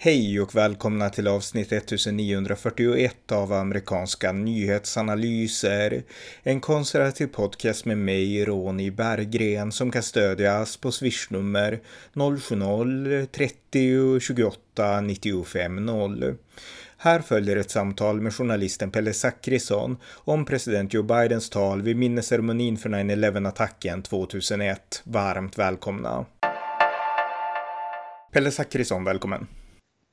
Hej och välkomna till avsnitt 1941 av amerikanska nyhetsanalyser. En konservativ podcast med mig, Ronny Berggren, som kan stödjas på swishnummer 070-30 28 95 0. Här följer ett samtal med journalisten Pelle Zackrisson om president Joe Bidens tal vid minnesceremonin för 9-11-attacken 2001. Varmt välkomna. Pelle Zackrisson, välkommen.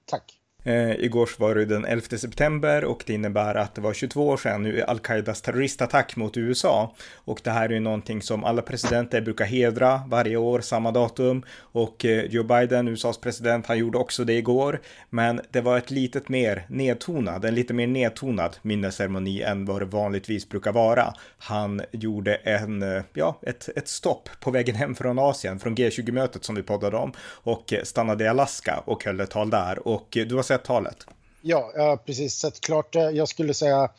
Tack. Eh, igår var det den 11 september och det innebär att det var 22 år sedan nu al-Qaidas terroristattack mot USA. Och det här är ju någonting som alla presidenter brukar hedra varje år, samma datum. Och eh, Joe Biden, USAs president, han gjorde också det igår. Men det var ett litet mer nedtonad, en lite mer nedtonad minnesceremoni än vad det vanligtvis brukar vara. Han gjorde en, eh, ja, ett, ett stopp på vägen hem från Asien, från G20-mötet som vi poddade om. Och eh, stannade i Alaska och höll ett tal där. Och eh, du har sett talet? Ja, jag har precis sett klart det. Jag skulle säga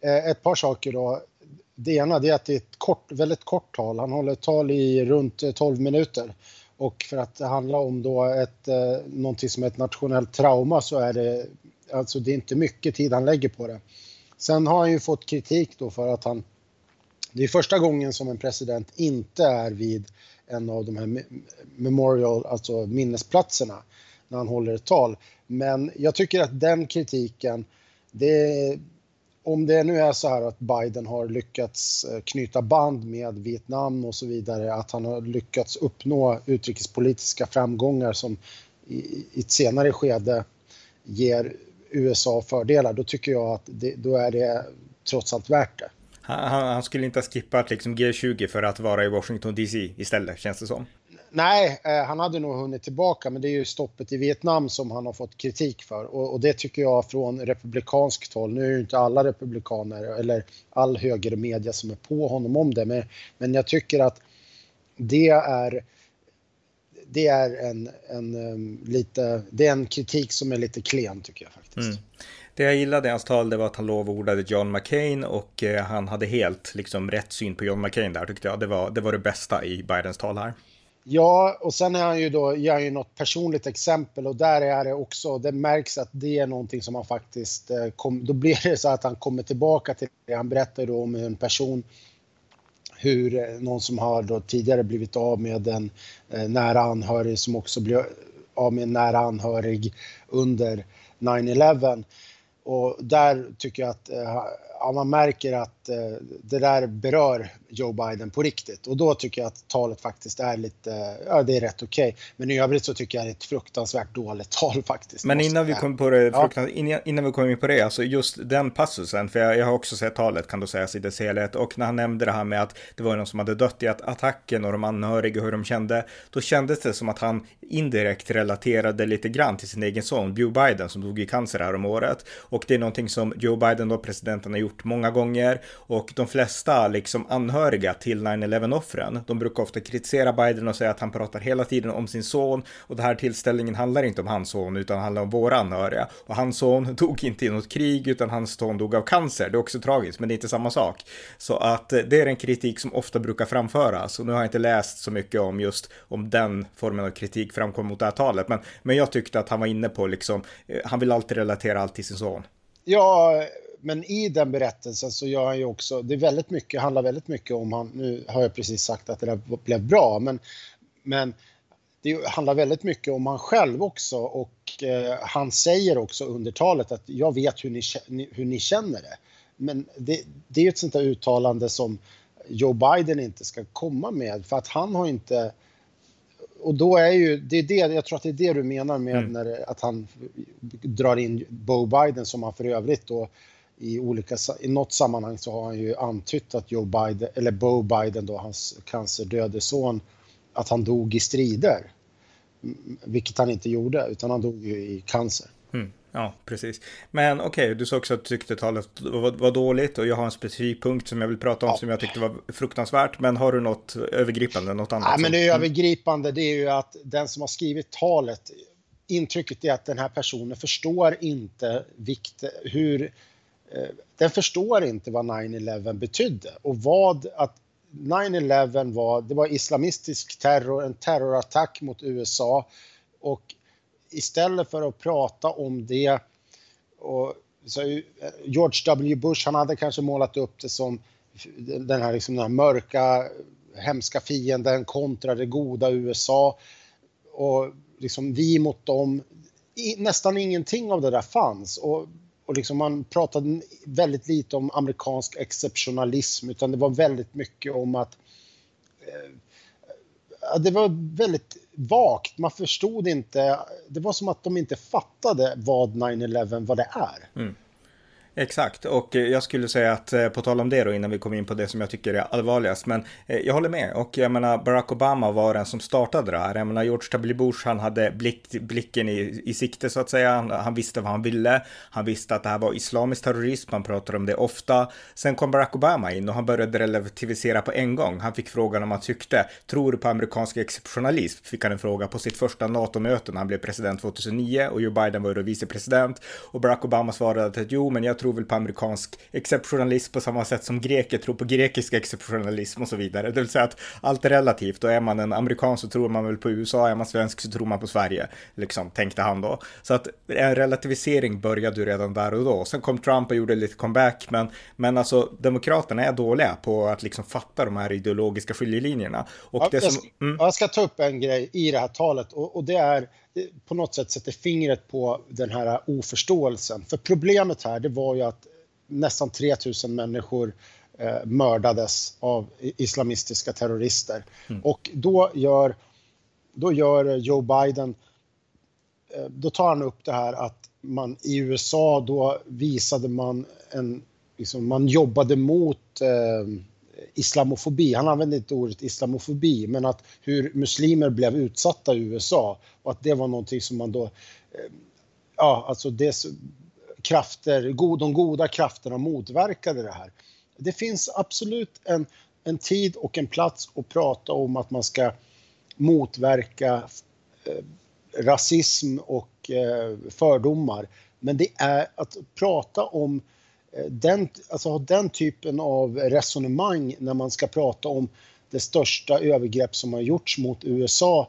eh, ett par saker då. Det ena är att det är ett kort, väldigt kort tal. Han håller ett tal i runt eh, 12 minuter. Och för att det handlar om då ett, eh, någonting som är ett nationellt trauma så är det, alltså det är inte mycket tid han lägger på det. Sen har han ju fått kritik då för att han, det är första gången som en president inte är vid en av de här memorial, alltså minnesplatserna när han håller ett tal. Men jag tycker att den kritiken, det, om det nu är så här att Biden har lyckats eh, knyta band med Vietnam och så vidare, att han har lyckats uppnå utrikespolitiska framgångar som i, i ett senare skede ger USA fördelar, då tycker jag att det, då är det trots allt värt det. Han, han, skulle inte ha skippat liksom G20 för att vara i Washington DC istället, känns det som. Nej, eh, han hade nog hunnit tillbaka, men det är ju stoppet i Vietnam som han har fått kritik för. Och, och det tycker jag från republikanskt håll, nu är ju inte alla republikaner eller all högermedia som är på honom om det, men, men jag tycker att det är det är en, en, um, lite, det är en kritik som är lite klen tycker jag faktiskt. Mm. Det jag gillade i hans tal det var att han lovordade John McCain och eh, han hade helt liksom rätt syn på John McCain där tyckte jag. Det var det, var det bästa i Bidens tal här. Ja, och sen är han ju då, ger han ju något personligt exempel och där är det också, det märks att det är någonting som han faktiskt, eh, kom, då blir det så att han kommer tillbaka till det. Han berättar då om en person, hur eh, någon som har då tidigare blivit av med en eh, nära anhörig som också blev av med en nära anhörig under 9-11. Och där tycker jag att ja, man märker att eh, det där berör Joe Biden på riktigt och då tycker jag att talet faktiskt är lite, ja det är rätt okej. Okay. Men i övrigt så tycker jag det är ett fruktansvärt dåligt tal faktiskt. Men innan vi kommer på det, ja. innan vi kommer in på det, alltså just den passusen, för jag, jag, har också sett talet kan du säga i dess helhet och när han nämnde det här med att det var någon som hade dött i attacken och de anhöriga hur de kände, då kändes det som att han indirekt relaterade lite grann till sin egen son, Joe Biden, som dog i cancer här om året. Och det är någonting som Joe Biden, då presidenten, har gjort många gånger och de flesta liksom anhöriga till 9-11 offren, de brukar ofta kritisera Biden och säga att han pratar hela tiden om sin son och den här tillställningen handlar inte om hans son utan handlar om våra anhöriga. Och hans son dog inte i något krig utan hans son dog av cancer. Det är också tragiskt, men det är inte samma sak. Så att eh, det är en kritik som ofta brukar framföras och nu har jag inte läst så mycket om just om den formen av kritik framkom mot det här talet, men, men jag tyckte att han var inne på liksom, eh, han vill alltid relatera allt till sin son. Ja, men i den berättelsen så gör han ju också, det är väldigt mycket, handlar väldigt mycket om han, nu har jag precis sagt att det där blev bra, men, men det handlar väldigt mycket om han själv också och eh, han säger också under talet att jag vet hur ni, hur ni känner det. Men det, det är ett sånt där uttalande som Joe Biden inte ska komma med för att han har inte och då är ju, det är det, jag tror att det är det du menar med mm. när, att han drar in Bo Biden som han för övrigt då i olika, i något sammanhang så har han ju antytt att Joe Biden, eller Bo Biden då, hans cancerdöde son, att han dog i strider. Vilket han inte gjorde, utan han dog ju i cancer. Mm. Ja, precis. Men okej, okay, du sa också att du tyckte talet var, var, dåligt och jag har en specifik punkt som jag vill prata om ja. som jag tyckte var fruktansvärt. Men har du något övergripande, något annat? Ja, men det är övergripande, det är ju att den som har skrivit talet, intrycket är att den här personen förstår inte vikt, hur Eh, den förstår inte vad 9-11 betydde och vad att 9-11 var, det var islamistisk terror, en terrorattack mot USA och istället för att prata om det och så eh, George W Bush, han hade kanske målat upp det som den här, liksom, den här mörka, hemska fienden kontra det goda USA. Och liksom vi mot dem. I, nästan ingenting av det där fanns. Och, och liksom man pratade väldigt lite om amerikansk exceptionalism utan det var väldigt mycket om att eh, det var väldigt vagt. Man förstod inte. Det var som att de inte fattade vad 9-11, vad det är. Mm. Exakt, och eh, jag skulle säga att eh, på tal om det då innan vi kommer in på det som jag tycker är allvarligast, men eh, jag håller med och jag menar Barack Obama var den som startade det här. Jag menar George W. Bush, han hade blick, blicken i, i sikte så att säga. Han, han, visste vad han ville. Han visste att det här var islamisk terrorism. Han pratade om det ofta. Sen kom Barack Obama in och han började relativisera på en gång. Han fick frågan om han tyckte. Tror du på amerikansk exceptionalism? Fick han en fråga på sitt första NATO-möte när han blev president 2009 och Joe Biden var då vicepresident och Barack Obama svarade att jo, men jag tror tror väl på amerikansk exceptionalism på samma sätt som greker tror på grekisk exceptionalism och så vidare. Det vill säga att allt är relativt och är man en amerikan så tror man väl på USA, är man svensk så tror man på Sverige, liksom tänkte han då. Så att en relativisering började ju redan där och då. Sen kom Trump och gjorde lite comeback, men, men alltså demokraterna är dåliga på att liksom fatta de här ideologiska skiljelinjerna. Och ja, det som, jag, ska, mm. jag ska ta upp en grej i det här talet och, och det är på något sätt sätter fingret på den här oförståelsen. För problemet här det var ju att nästan 3000 människor eh, mördades av islamistiska terrorister. Mm. Och då gör, då gör Joe Biden, eh, då tar han upp det här att man i USA då visade man en, liksom, man jobbade mot eh, islamofobi. Han använde inte ordet islamofobi, men att hur muslimer blev utsatta i USA och att det var någonting som man då, eh, ja, alltså det krafter, de goda krafterna motverkade det här. Det finns absolut en, en tid och en plats att prata om att man ska motverka eh, rasism och eh, fördomar. Men det är att prata om Eh, den, alltså ha den typen av resonemang när man ska prata om det största övergrepp som har gjorts mot USA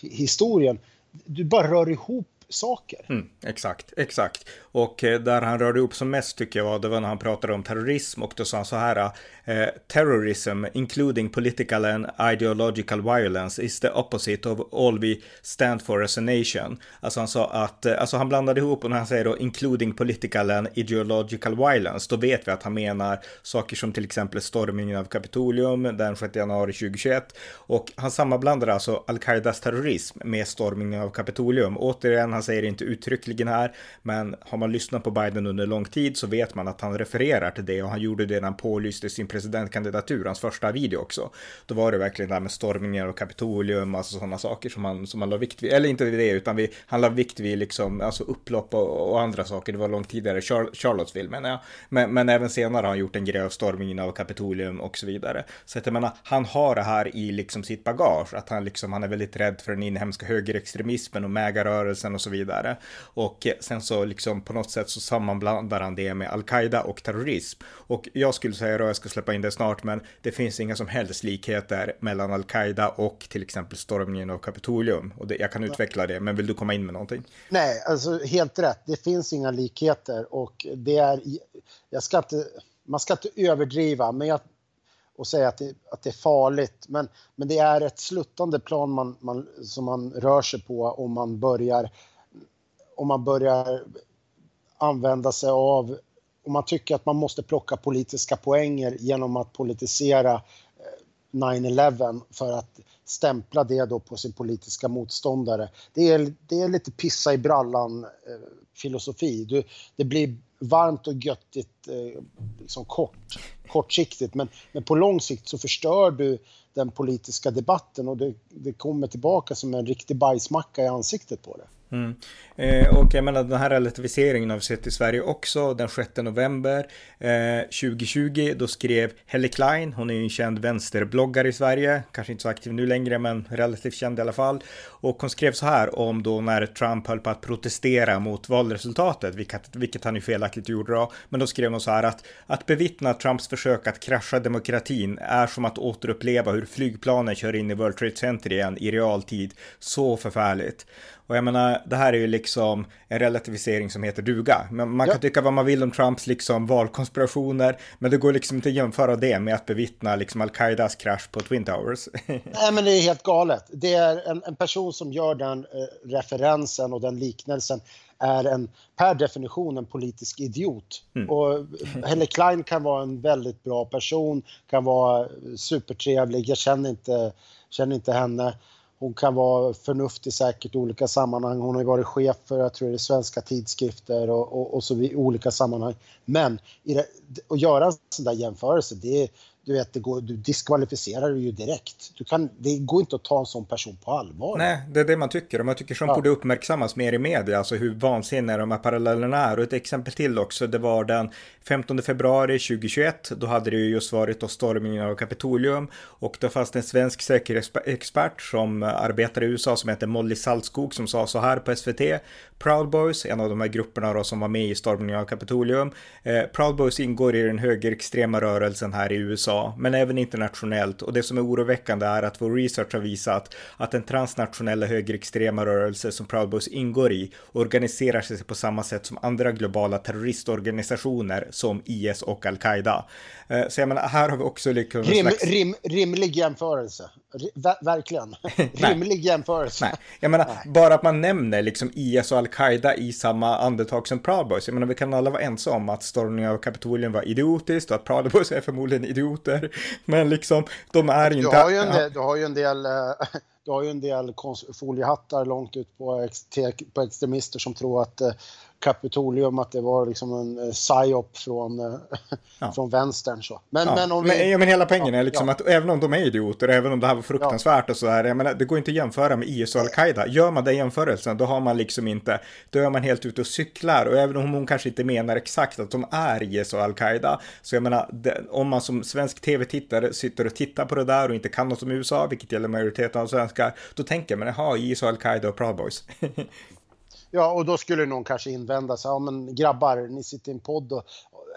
historien. Du bara rör ihop saker. Mm, exakt, exakt. Och eh, där han rörde upp som mest tycker jag var, det var när han pratade om terrorism och då sa han så här, eh, terrorism including political and ideological violence is the opposite of all we stand for as a nation. Alltså han sa att, eh, alltså han blandade ihop och när han säger då including political and ideological violence, då vet vi att han menar saker som till exempel stormningen av Kapitolium den 6 januari 2021 och han sammanblandar alltså al-Qaidas terrorism med stormningen av Kapitolium. Återigen, han säger det inte uttryckligen här, men har man lyssnat på Biden under lång tid så vet man att han refererar till det och han gjorde det när han pålyste sin presidentkandidatur, hans första video också. Då var det verkligen det här med stormningar och Kapitolium, alltså sådana saker som han, som han la vikt vid, eller inte vid det, utan vi, han la vikt vid liksom, alltså upplopp och, och andra saker. Det var långt tidigare, Char Charlottesville menar jag. Men, men även senare har han gjort en grej av stormningen av Kapitolium och så vidare. Så att jag menar, han har det här i liksom sitt bagage, att han liksom, han är väldigt rädd för den inhemska högerextremismen och mägarrörelsen och så så vidare. Och sen så liksom på något sätt så sammanblandar han det med al-Qaida och terrorism. Och jag skulle säga, och jag ska släppa in det snart, men det finns inga som helst likheter mellan al-Qaida och till exempel stormningen av Kapitolium. Och det, jag kan utveckla det, men vill du komma in med någonting? Nej, alltså helt rätt. Det finns inga likheter och det är, jag ska inte, man ska inte överdriva, men jag, och säga att det, att det är farligt. Men, men det är ett sluttande plan man, man, som man rör sig på om man börjar om man börjar använda sig av, om man tycker att man måste plocka politiska poänger genom att politisera eh, 9-11 för att stämpla det då på sin politiska motståndare. Det är, det är lite pissa i brallan-filosofi. Eh, det blir varmt och göttigt eh, liksom kort, kortsiktigt men, men på lång sikt så förstör du den politiska debatten och det, det kommer tillbaka som en riktig bajsmacka i ansiktet på det. Mm. Eh, och jag menar den här relativiseringen har vi sett i Sverige också. Den 6 november eh, 2020 då skrev Helle Klein, hon är ju en känd vänsterbloggare i Sverige, kanske inte så aktiv nu längre men relativt känd i alla fall. Och hon skrev så här om då när Trump höll på att protestera mot valresultatet, vilket, vilket han ju felaktigt gjorde då. Men då skrev hon så här att, att bevittna Trumps försök att krascha demokratin är som att återuppleva hur flygplanen kör in i World Trade Center igen i realtid. Så förfärligt. Och jag menar, det här är ju liksom en relativisering som heter duga. Men man kan ja. tycka vad man vill om Trumps liksom valkonspirationer, men det går liksom inte att jämföra det med att bevittna liksom Al-Qaidas krasch på Twin Towers. Nej, men det är helt galet. Det är en, en person som gör den eh, referensen och den liknelsen är en, per definition en politisk idiot. Mm. Och Helle Klein kan vara en väldigt bra person, kan vara supertrevlig, jag känner inte, känner inte henne. Hon kan vara förnuftig säkert i olika sammanhang. Hon har ju varit chef för, jag tror det är svenska tidskrifter och, och, och så i olika sammanhang. Men det, att göra en sån där jämförelse, det, du vet, det går, du diskvalificerar ju direkt. Du kan, det går inte att ta en sån person på allvar. Nej, det är det man tycker. Och man tycker som ja. borde uppmärksammas mer i media, alltså hur vansinniga de här parallellerna är. Och ett exempel till också, det var den 15 februari 2021. Då hade det ju just varit då stormningen av Kapitolium och då fanns det en svensk säkerhetsexpert som arbetar i USA som heter Molly Saltskog som sa så här på SVT. Proud Boys, en av de här grupperna då som var med i stormningen av Kapitolium. Eh, Proud Boys ingår i den högerextrema rörelsen här i USA men även internationellt. Och det som är oroväckande är att vår research har visat att den transnationella högerextrema rörelse som Proud Boys ingår i organiserar sig på samma sätt som andra globala terroristorganisationer som IS och Al-Qaida. Eh, så jag menar, här har vi också liksom rim, slags... rim, rimlig jämförelse. Ver verkligen. rimlig jämförelse. Nej. Jag menar, Nej. bara att man nämner liksom IS och Al-Qaida i samma andetag som Proud Boys. Jag menar, vi kan alla vara ense om att stormningen av Kapitolien var idiotiskt och att Proud Boys är förmodligen idioter. Men liksom, de är inte... Du har ju en del, du har ju en del eh, du har ju en del foliehattar långt ut på, ex, på extremister som tror att eh, Kapitolium, att det var liksom en eh, psyop från, eh, ja. från vänstern. Så. Men, ja. men, om vi... men, ja, men hela poängen är liksom att även om de är idioter, även om det här var fruktansvärt och så här, jag menar, det går inte att jämföra med IS och Al-Qaida. Gör man den jämförelsen, då har man liksom inte, då är man helt ute och cyklar och även om hon kanske inte menar exakt att de är IS och Al-Qaida, så jag menar, det, om man som svensk tv-tittare sitter och tittar på det där och inte kan något om USA, vilket gäller majoriteten av svenskar, då tänker man, jaha, IS och Al-Qaida och Proud Boys. Ja, och då skulle någon kanske invända så ja men grabbar, ni sitter i en podd och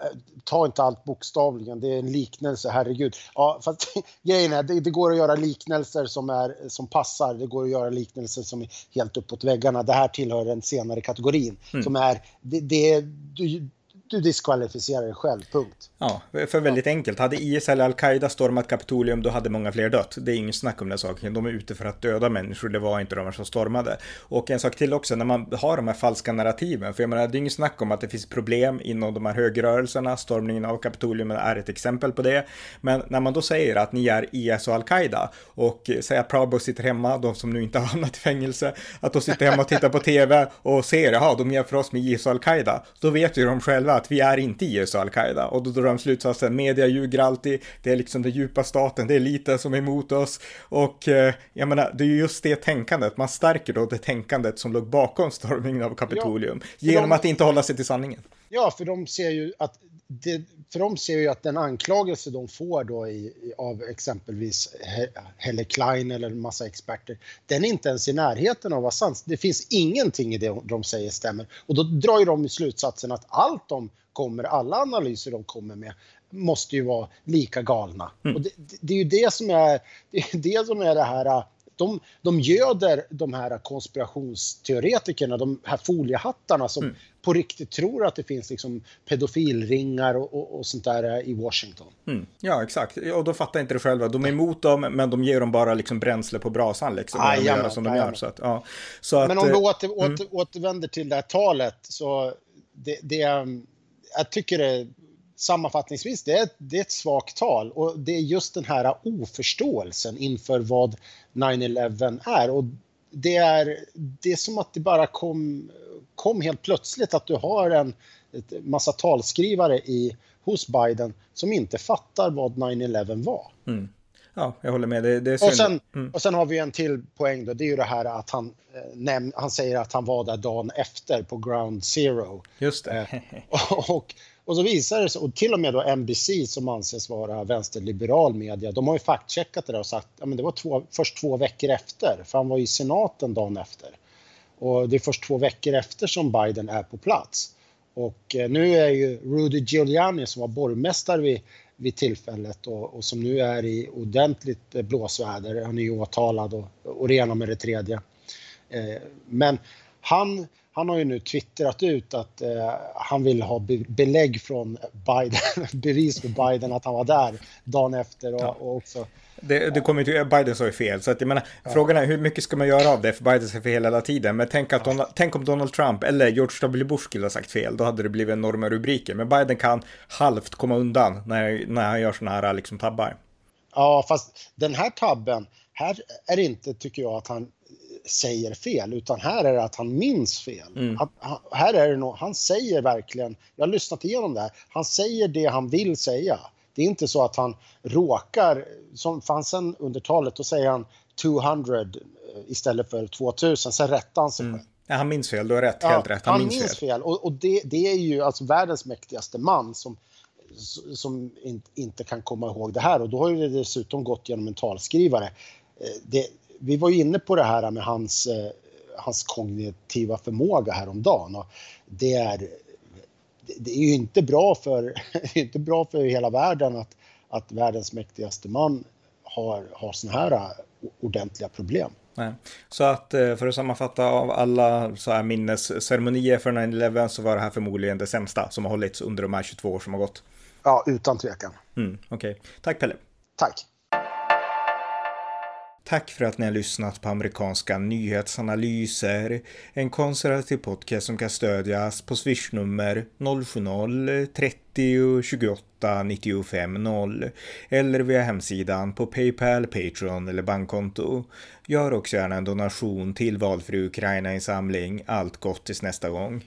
eh, ta inte allt bokstavligen, det är en liknelse, herregud. Ja, fast grejen är, det, det, går att göra liknelser som, är, som passar, det går att göra liknelser som är helt uppåt väggarna. Det här tillhör den senare kategorin mm. som är, det, det, du, du diskvalificerar dig själv, punkt. Ja, för väldigt enkelt. Hade IS eller Al-Qaida stormat Kapitolium, då hade många fler dött. Det är ingen snack om den saken. De är ute för att döda människor, det var inte de som stormade. Och en sak till också, när man har de här falska narrativen, för jag menar, det är ingen snack om att det finns problem inom de här högerrörelserna. Stormningen av Kapitolium är ett exempel på det. Men när man då säger att ni är IS och Al-Qaida och säger att Boys sitter hemma, de som nu inte har hamnat i fängelse, att de sitter hemma och tittar på tv och ser, jaha, de jämför oss med IS och Al-Qaida. Då vet ju de själva att vi är inte IS och Al-Qaida. Och då drar de slutsatsen, media ljuger alltid, det är liksom den djupa staten, det är lite som är emot oss. Och eh, jag menar, det är ju just det tänkandet, man stärker då det tänkandet som låg bakom stormningen av Kapitolium. Ja, genom de, att inte hålla sig till sanningen. Ja, för de ser ju att det, för de ser ju att den anklagelse de får då i, av exempelvis Helle Klein eller en massa experter, den är inte ens i närheten av att vara sant. Det finns ingenting i det de säger stämmer. Och då drar ju de slutsatsen att allt de kommer, alla analyser de kommer med måste ju vara lika galna. Mm. Och det, det, är ju det som är det, är det som är det här de, de göder de här konspirationsteoretikerna, de här foliehattarna som mm. på riktigt tror att det finns liksom pedofilringar och, och, och sånt där i Washington. Mm. Ja, exakt. Och de fattar inte det själva. De är emot dem, men de ger dem bara liksom bränsle på brasan. Liksom, ah, de gör som de gör. Så att, ja. så att, men om vi eh, åter, mm. åter, återvänder till det här talet så det, det, jag tycker det sammanfattningsvis, det är, det är ett svagt tal och det är just den här oförståelsen inför vad 9-11 är. Och det är, det är som att det bara kom, kom helt plötsligt att du har en massa talskrivare i, hos Biden som inte fattar vad 9-11 var. Mm. Ja, jag håller med. Det, det och, sen, mm. och sen har vi en till poäng då. Det är ju det här att han, eh, näm, han säger att han var där dagen efter på Ground Zero. Just det. Eh, och, och så visar det sig, och till och med då NBC som anses vara vänsterliberal media, de har ju faktcheckat det där och sagt att ja, det var två, först två veckor efter, för han var i senaten dagen efter. Och det är först två veckor efter som Biden är på plats. Och eh, nu är ju Rudy Giuliani som var borgmästare vid, vid tillfället och, och, som nu är i ordentligt eh, blåsväder. Han är ju åtalad och, och det ena med det tredje. Eh, men han, han har ju nu twittrat ut att eh, han vill ha be belägg från Biden, bevis för Biden att han var där dagen efter och, ja. och också det, det kommer inte, Biden sa ju fel, så att jag menar, ja. frågan är hur mycket ska man göra av det, för Biden säger fel hela tiden. Men tänk, att Donald, tänk om Donald Trump eller George W. Bush skulle ha sagt fel, då hade det blivit enorma rubriker. Men Biden kan halvt komma undan när, när han gör sådana här liksom, tabbar. Ja, fast den här tabben, här är det inte, tycker jag, att han säger fel, utan här är det att han minns fel. Mm. Han, här är det nog, han säger verkligen, jag har lyssnat igenom det här, han säger det han vill säga. Det är inte så att han råkar, som fanns under talet, då säger han 200 eh, istället för 2000, sen rättar han sig mm. Ja, han minns fel, du har rätt, ja, helt rätt. Han, han minns, minns fel. fel. Och, och det, det, är ju alltså världens mäktigaste man som, som in, inte kan komma ihåg det här och då har det dessutom gått genom en talskrivare. Eh, det, vi var ju inne på det här med hans, eh, hans kognitiva förmåga häromdagen och det är det är ju inte bra för, inte bra för hela världen att, att världens mäktigaste man har, har såna här äh, ordentliga problem. Nej. Så att äh, för att sammanfatta av alla så här minnesceremonier för 9-11 så var det här förmodligen det sämsta som har hållits under de här 22 år som har gått. Ja, utan tvekan. Mm, Okej, okay. tack Pelle. Tack. Tack för att ni har lyssnat på amerikanska nyhetsanalyser. En konservativ podcast som kan stödjas på swishnummer 070-30 28 95 0 eller via hemsidan på Paypal, Patreon eller bankkonto. Gör också gärna en donation till valfri Ukraina-insamling. Allt gott tills nästa gång.